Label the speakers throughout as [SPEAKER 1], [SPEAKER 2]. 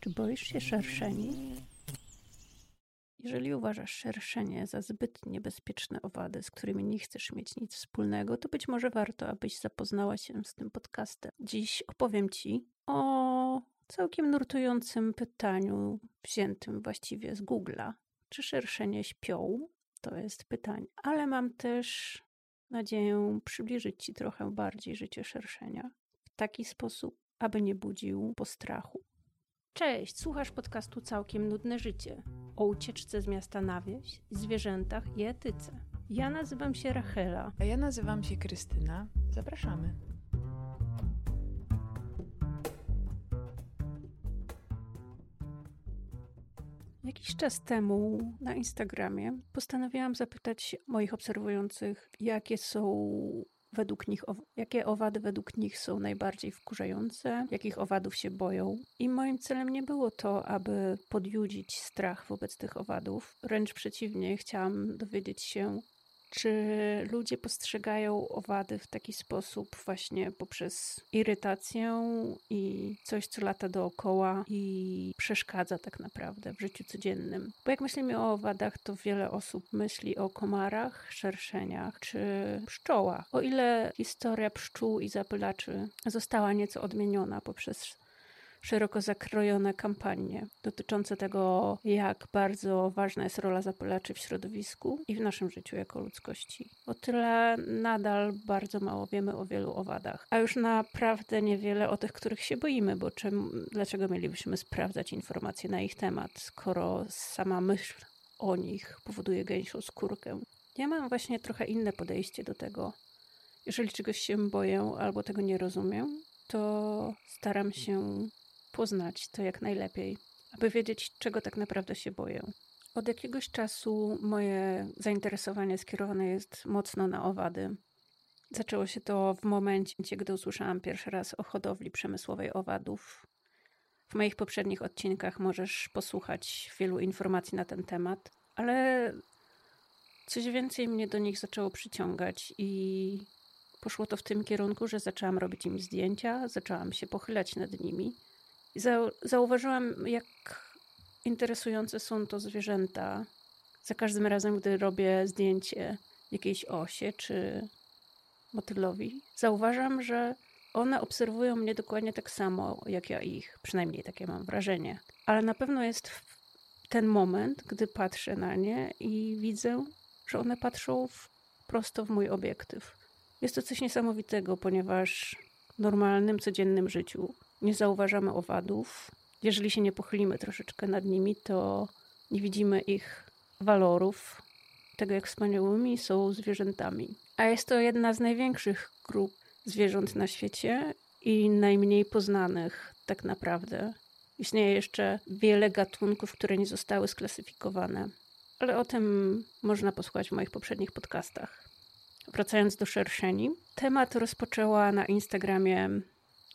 [SPEAKER 1] Czy boisz się szerszeni? Jeżeli uważasz szerszenie za zbyt niebezpieczne owady, z którymi nie chcesz mieć nic wspólnego, to być może warto, abyś zapoznała się z tym podcastem. Dziś opowiem Ci o całkiem nurtującym pytaniu, wziętym właściwie z Google'a. Czy szerszenie śpią? To jest pytanie. Ale mam też nadzieję przybliżyć Ci trochę bardziej życie szerszenia w taki sposób, aby nie budził postrachu. Cześć, słuchasz podcastu Całkiem Nudne Życie o ucieczce z miasta na wieś, zwierzętach i etyce. Ja nazywam się Rachela.
[SPEAKER 2] A ja nazywam się Krystyna. Zapraszamy.
[SPEAKER 1] Jakiś czas temu na Instagramie postanowiłam zapytać moich obserwujących, jakie są według nich, jakie owady według nich są najbardziej wkurzające, jakich owadów się boją. I moim celem nie było to, aby podjudzić strach wobec tych owadów. Wręcz przeciwnie, chciałam dowiedzieć się, czy ludzie postrzegają owady w taki sposób właśnie poprzez irytację i coś, co lata dookoła i przeszkadza tak naprawdę w życiu codziennym? Bo jak myślimy o owadach, to wiele osób myśli o komarach, szerszeniach czy pszczołach. O ile historia pszczół i zapylaczy została nieco odmieniona poprzez szeroko zakrojone kampanie dotyczące tego, jak bardzo ważna jest rola zapylaczy w środowisku i w naszym życiu jako ludzkości. O tyle nadal bardzo mało wiemy o wielu owadach, a już naprawdę niewiele o tych, których się boimy, bo czym, dlaczego mielibyśmy sprawdzać informacje na ich temat, skoro sama myśl o nich powoduje gęsią skórkę. Ja mam właśnie trochę inne podejście do tego. Jeżeli czegoś się boję albo tego nie rozumiem, to staram się poznać to jak najlepiej, aby wiedzieć, czego tak naprawdę się boję. Od jakiegoś czasu moje zainteresowanie skierowane jest mocno na owady. Zaczęło się to w momencie, gdy usłyszałam pierwszy raz o hodowli przemysłowej owadów. W moich poprzednich odcinkach możesz posłuchać wielu informacji na ten temat, ale coś więcej mnie do nich zaczęło przyciągać i poszło to w tym kierunku, że zaczęłam robić im zdjęcia, zaczęłam się pochylać nad nimi zauważyłam, jak interesujące są to zwierzęta. Za każdym razem, gdy robię zdjęcie jakiejś osie czy motylowi, zauważam, że one obserwują mnie dokładnie tak samo, jak ja ich. Przynajmniej takie mam wrażenie. Ale na pewno jest ten moment, gdy patrzę na nie i widzę, że one patrzą w, prosto w mój obiektyw. Jest to coś niesamowitego, ponieważ w normalnym, codziennym życiu nie zauważamy owadów. Jeżeli się nie pochylimy troszeczkę nad nimi, to nie widzimy ich walorów, tego jak wspaniałymi są zwierzętami. A jest to jedna z największych grup zwierząt na świecie i najmniej poznanych tak naprawdę. Istnieje jeszcze wiele gatunków, które nie zostały sklasyfikowane, ale o tym można posłuchać w moich poprzednich podcastach. Wracając do szerszeni, temat rozpoczęła na Instagramie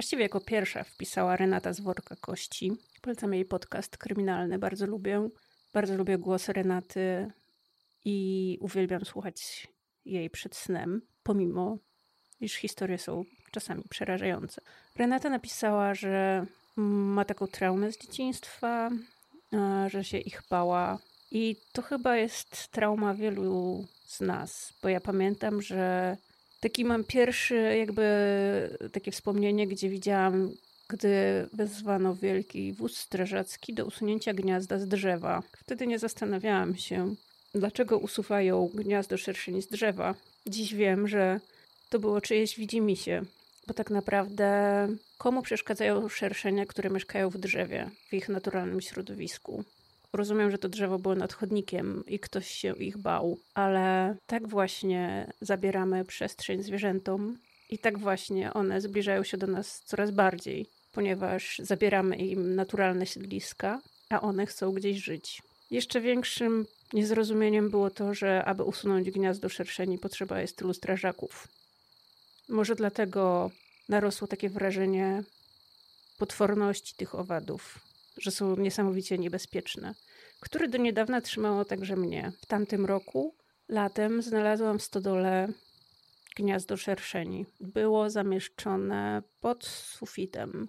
[SPEAKER 1] Właściwie jako pierwsza wpisała Renata z Worka Kości. Polecam jej podcast kryminalny, bardzo lubię. Bardzo lubię głos Renaty i uwielbiam słuchać jej przed snem, pomimo iż historie są czasami przerażające. Renata napisała, że ma taką traumę z dzieciństwa, że się ich bała. I to chyba jest trauma wielu z nas, bo ja pamiętam, że Taki mam pierwszy jakby takie wspomnienie, gdzie widziałam, gdy wezwano wielki wóz strażacki do usunięcia gniazda z drzewa. Wtedy nie zastanawiałam się, dlaczego usuwają gniazdo szerszeni z drzewa. Dziś wiem, że to było czyjeś widzimisię, bo tak naprawdę komu przeszkadzają szerszenia, które mieszkają w drzewie, w ich naturalnym środowisku? Rozumiem, że to drzewo było nad chodnikiem i ktoś się ich bał, ale tak właśnie zabieramy przestrzeń zwierzętom i tak właśnie one zbliżają się do nas coraz bardziej, ponieważ zabieramy im naturalne siedliska, a one chcą gdzieś żyć. Jeszcze większym niezrozumieniem było to, że aby usunąć gniazdo szerszeni potrzeba jest tylu strażaków. Może dlatego narosło takie wrażenie potworności tych owadów, że są niesamowicie niebezpieczne, które do niedawna trzymało także mnie. W tamtym roku, latem, znalazłam w stodole gniazdo szerszeni. Było zamieszczone pod sufitem.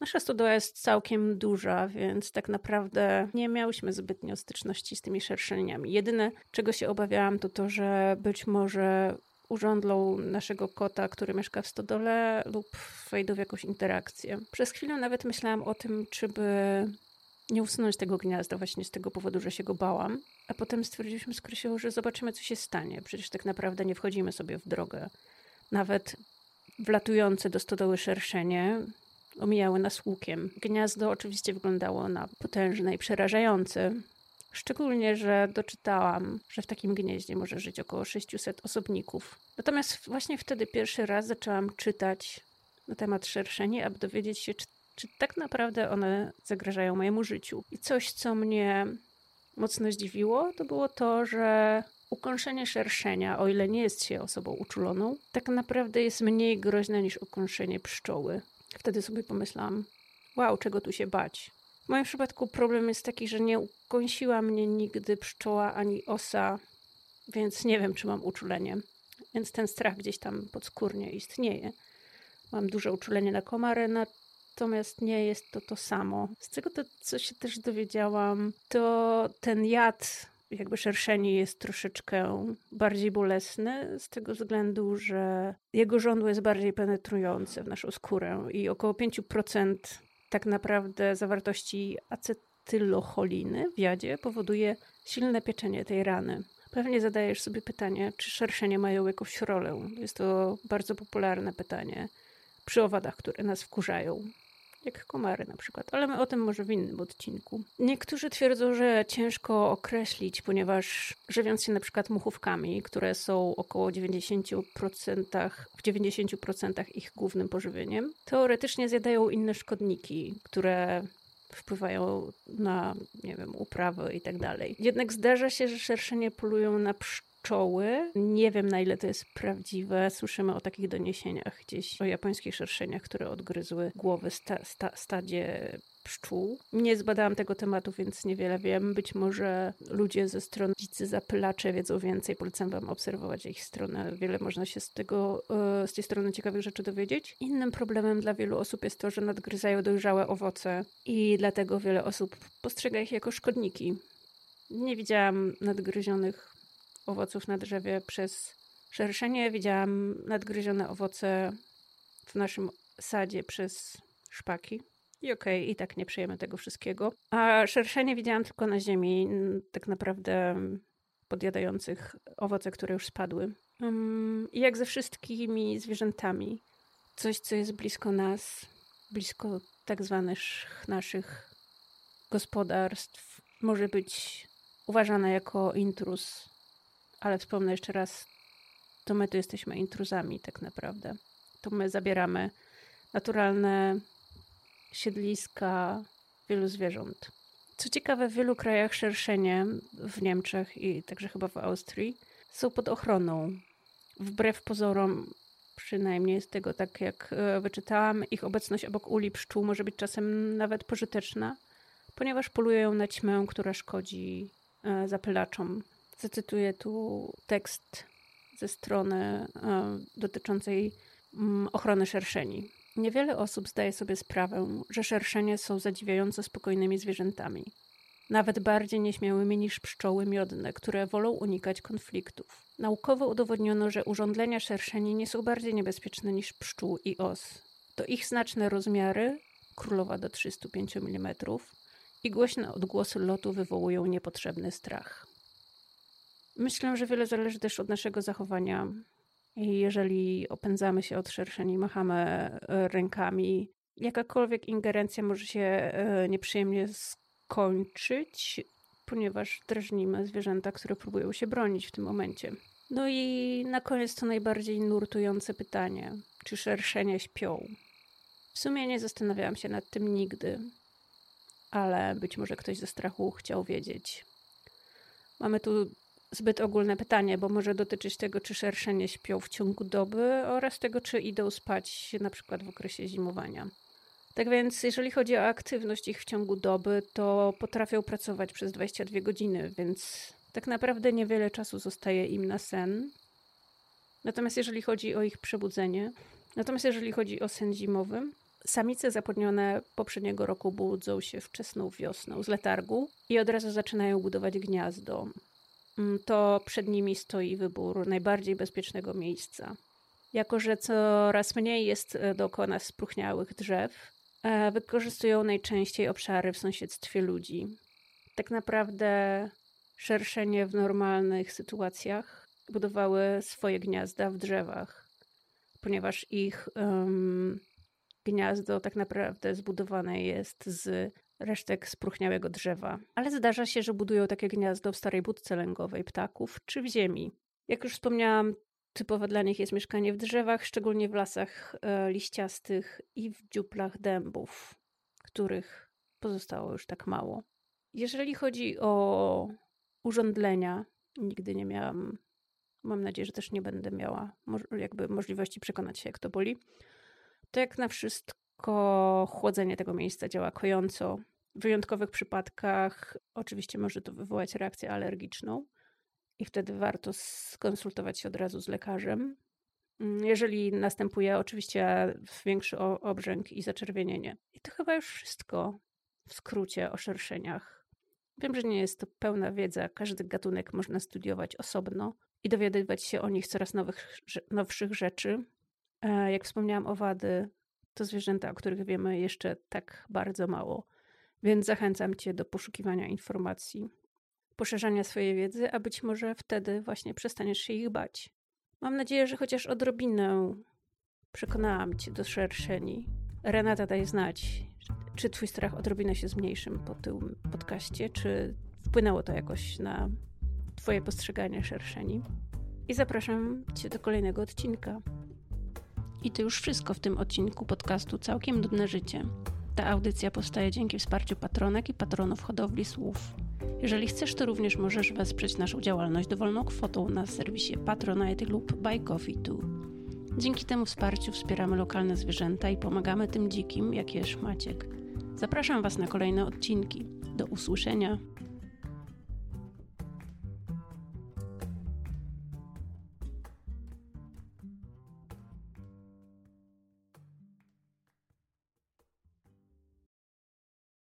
[SPEAKER 1] Nasza stodoła jest całkiem duża, więc tak naprawdę nie miałyśmy zbytnio styczności z tymi szerszeniami. Jedyne, czego się obawiałam, to to, że być może urządlą naszego kota, który mieszka w stodole lub wejdą w jakąś interakcję. Przez chwilę nawet myślałam o tym, czy by nie usunąć tego gniazda właśnie z tego powodu, że się go bałam. A potem stwierdziliśmy z Krysią, że zobaczymy, co się stanie. Przecież tak naprawdę nie wchodzimy sobie w drogę. Nawet wlatujące do stodoły szerszenie omijały nas łukiem. Gniazdo oczywiście wyglądało na potężne i przerażające. Szczególnie, że doczytałam, że w takim gnieździe może żyć około 600 osobników. Natomiast właśnie wtedy pierwszy raz zaczęłam czytać na temat szerszeni, aby dowiedzieć się, czy, czy tak naprawdę one zagrażają mojemu życiu. I coś, co mnie mocno zdziwiło, to było to, że ukąszenie szerszenia, o ile nie jest się osobą uczuloną, tak naprawdę jest mniej groźne niż ukąszenie pszczoły. Wtedy sobie pomyślałam, wow, czego tu się bać. W moim przypadku problem jest taki, że nie ukąsiła mnie nigdy pszczoła ani osa, więc nie wiem, czy mam uczulenie. Więc ten strach gdzieś tam podskórnie istnieje. Mam duże uczulenie na komary, natomiast nie jest to to samo. Z tego, to, co się też dowiedziałam, to ten jad jakby szerszeni jest troszeczkę bardziej bolesny z tego względu, że jego żądło jest bardziej penetrujące w naszą skórę i około 5% tak naprawdę zawartości acetylocholiny w jadzie powoduje silne pieczenie tej rany. Pewnie zadajesz sobie pytanie, czy szerszenie mają jakąś rolę. Jest to bardzo popularne pytanie przy owadach, które nas wkurzają jak komary na przykład, ale my o tym może w innym odcinku. Niektórzy twierdzą, że ciężko określić, ponieważ żywiąc się na przykład muchówkami, które są około 90%, w 90% ich głównym pożywieniem, teoretycznie zjadają inne szkodniki, które wpływają na, nie wiem, uprawy i tak dalej. Jednak zdarza się, że szerszenie polują na pszczoły. Nie wiem, na ile to jest prawdziwe. Słyszymy o takich doniesieniach gdzieś o japońskich szerszeniach, które odgryzły głowy sta, sta, stadzie pszczół. Nie zbadałam tego tematu, więc niewiele wiem. Być może ludzie ze strony dzicy zapylacze wiedzą więcej. Polecam wam obserwować ich stronę. Wiele można się z tego, e, z tej strony ciekawych rzeczy dowiedzieć. Innym problemem dla wielu osób jest to, że nadgryzają dojrzałe owoce i dlatego wiele osób postrzega ich jako szkodniki. Nie widziałam nadgryzionych owoców na drzewie przez szerszenie. Widziałam nadgryzione owoce w naszym sadzie przez szpaki. I okej, okay, i tak nie przyjemy tego wszystkiego. A szerszenie widziałam tylko na ziemi, tak naprawdę podjadających owoce, które już spadły. I jak ze wszystkimi zwierzętami, coś, co jest blisko nas, blisko tak zwanych naszych gospodarstw, może być uważane jako intruz ale wspomnę jeszcze raz, to my tu jesteśmy intruzami tak naprawdę. To my zabieramy naturalne siedliska wielu zwierząt. Co ciekawe, w wielu krajach szerszenie, w Niemczech i także chyba w Austrii, są pod ochroną. Wbrew pozorom, przynajmniej z tego tak jak e, wyczytałam, ich obecność obok uli pszczół może być czasem nawet pożyteczna, ponieważ polują na ćmę, która szkodzi e, zapylaczom. Zacytuję tu tekst ze strony e, dotyczącej mm, ochrony szerszeni. Niewiele osób zdaje sobie sprawę, że szerszenie są zadziwiająco spokojnymi zwierzętami. Nawet bardziej nieśmiałymi niż pszczoły miodne, które wolą unikać konfliktów. Naukowo udowodniono, że urządlenia szerszeni nie są bardziej niebezpieczne niż pszczół i os. To ich znaczne rozmiary, królowa do 305 mm, i głośne odgłosy lotu wywołują niepotrzebny strach. Myślę, że wiele zależy też od naszego zachowania. I jeżeli opędzamy się od szerszeni, machamy e, rękami, jakakolwiek ingerencja może się e, nieprzyjemnie skończyć, ponieważ drażnimy zwierzęta, które próbują się bronić w tym momencie. No i na koniec to najbardziej nurtujące pytanie: czy szerszenie śpią? W sumie nie zastanawiałam się nad tym nigdy, ale być może ktoś ze strachu chciał wiedzieć. Mamy tu zbyt ogólne pytanie, bo może dotyczyć tego, czy szerszenie śpią w ciągu doby oraz tego, czy idą spać na przykład w okresie zimowania. Tak więc, jeżeli chodzi o aktywność ich w ciągu doby, to potrafią pracować przez 22 godziny, więc tak naprawdę niewiele czasu zostaje im na sen. Natomiast jeżeli chodzi o ich przebudzenie, natomiast jeżeli chodzi o sen zimowy, Samice zapłodnione poprzedniego roku budzą się wczesną wiosną z letargu i od razu zaczynają budować gniazdo. Mm, to przed nimi stoi wybór najbardziej bezpiecznego miejsca. Jako, że coraz mniej jest e, dookoła nas drzew, e, wykorzystują najczęściej obszary w sąsiedztwie ludzi. Tak naprawdę szerszenie w normalnych sytuacjach budowały swoje gniazda w drzewach, ponieważ ich um, gniazdo tak naprawdę zbudowane jest z resztek spróchniałego drzewa. Ale zdarza się, że budują takie gniazdo w starej budce lęgowej ptaków czy w ziemi. Jak już wspomniałam, typowe dla nich jest mieszkanie w drzewach, szczególnie w lasach e, liściastych i w dziuplach dębów, których pozostało już tak mało. Jeżeli chodzi o urządlenia, nigdy nie miałam, mam nadzieję, że też nie będę miała jakby możliwości przekonać się, jak to boli, to jak na wszystko chłodzenie tego miejsca działa kojąco. W wyjątkowych przypadkach oczywiście może to wywołać reakcję alergiczną i wtedy warto skonsultować się od razu z lekarzem. Mm, jeżeli następuje oczywiście większy obrzęk i zaczerwienienie. I to chyba już wszystko w skrócie o szerszeniach. Wiem, że nie jest to pełna wiedza, każdy gatunek można studiować osobno i dowiadywać się o nich coraz nowych, nowszych rzeczy. E, jak wspomniałam, owady to zwierzęta, o których wiemy jeszcze tak bardzo mało, więc zachęcam Cię do poszukiwania informacji, poszerzania swojej wiedzy, a być może wtedy właśnie przestaniesz się ich bać. Mam nadzieję, że chociaż odrobinę przekonałam Cię do szerszeni. Renata daj znać, czy Twój strach odrobinę się zmniejszył po tym podcaście, czy wpłynęło to jakoś na Twoje postrzeganie szerszeni. I zapraszam Cię do kolejnego odcinka. I to już wszystko w tym odcinku podcastu Całkiem Nudne Życie. Ta audycja powstaje dzięki wsparciu patronek i patronów hodowli słów. Jeżeli chcesz, to również możesz wesprzeć naszą działalność dowolną kwotą na serwisie Patronite lub Buy Coffee Too. Dzięki temu wsparciu wspieramy lokalne zwierzęta i pomagamy tym dzikim, jak jest Maciek. Zapraszam Was na kolejne odcinki. Do usłyszenia.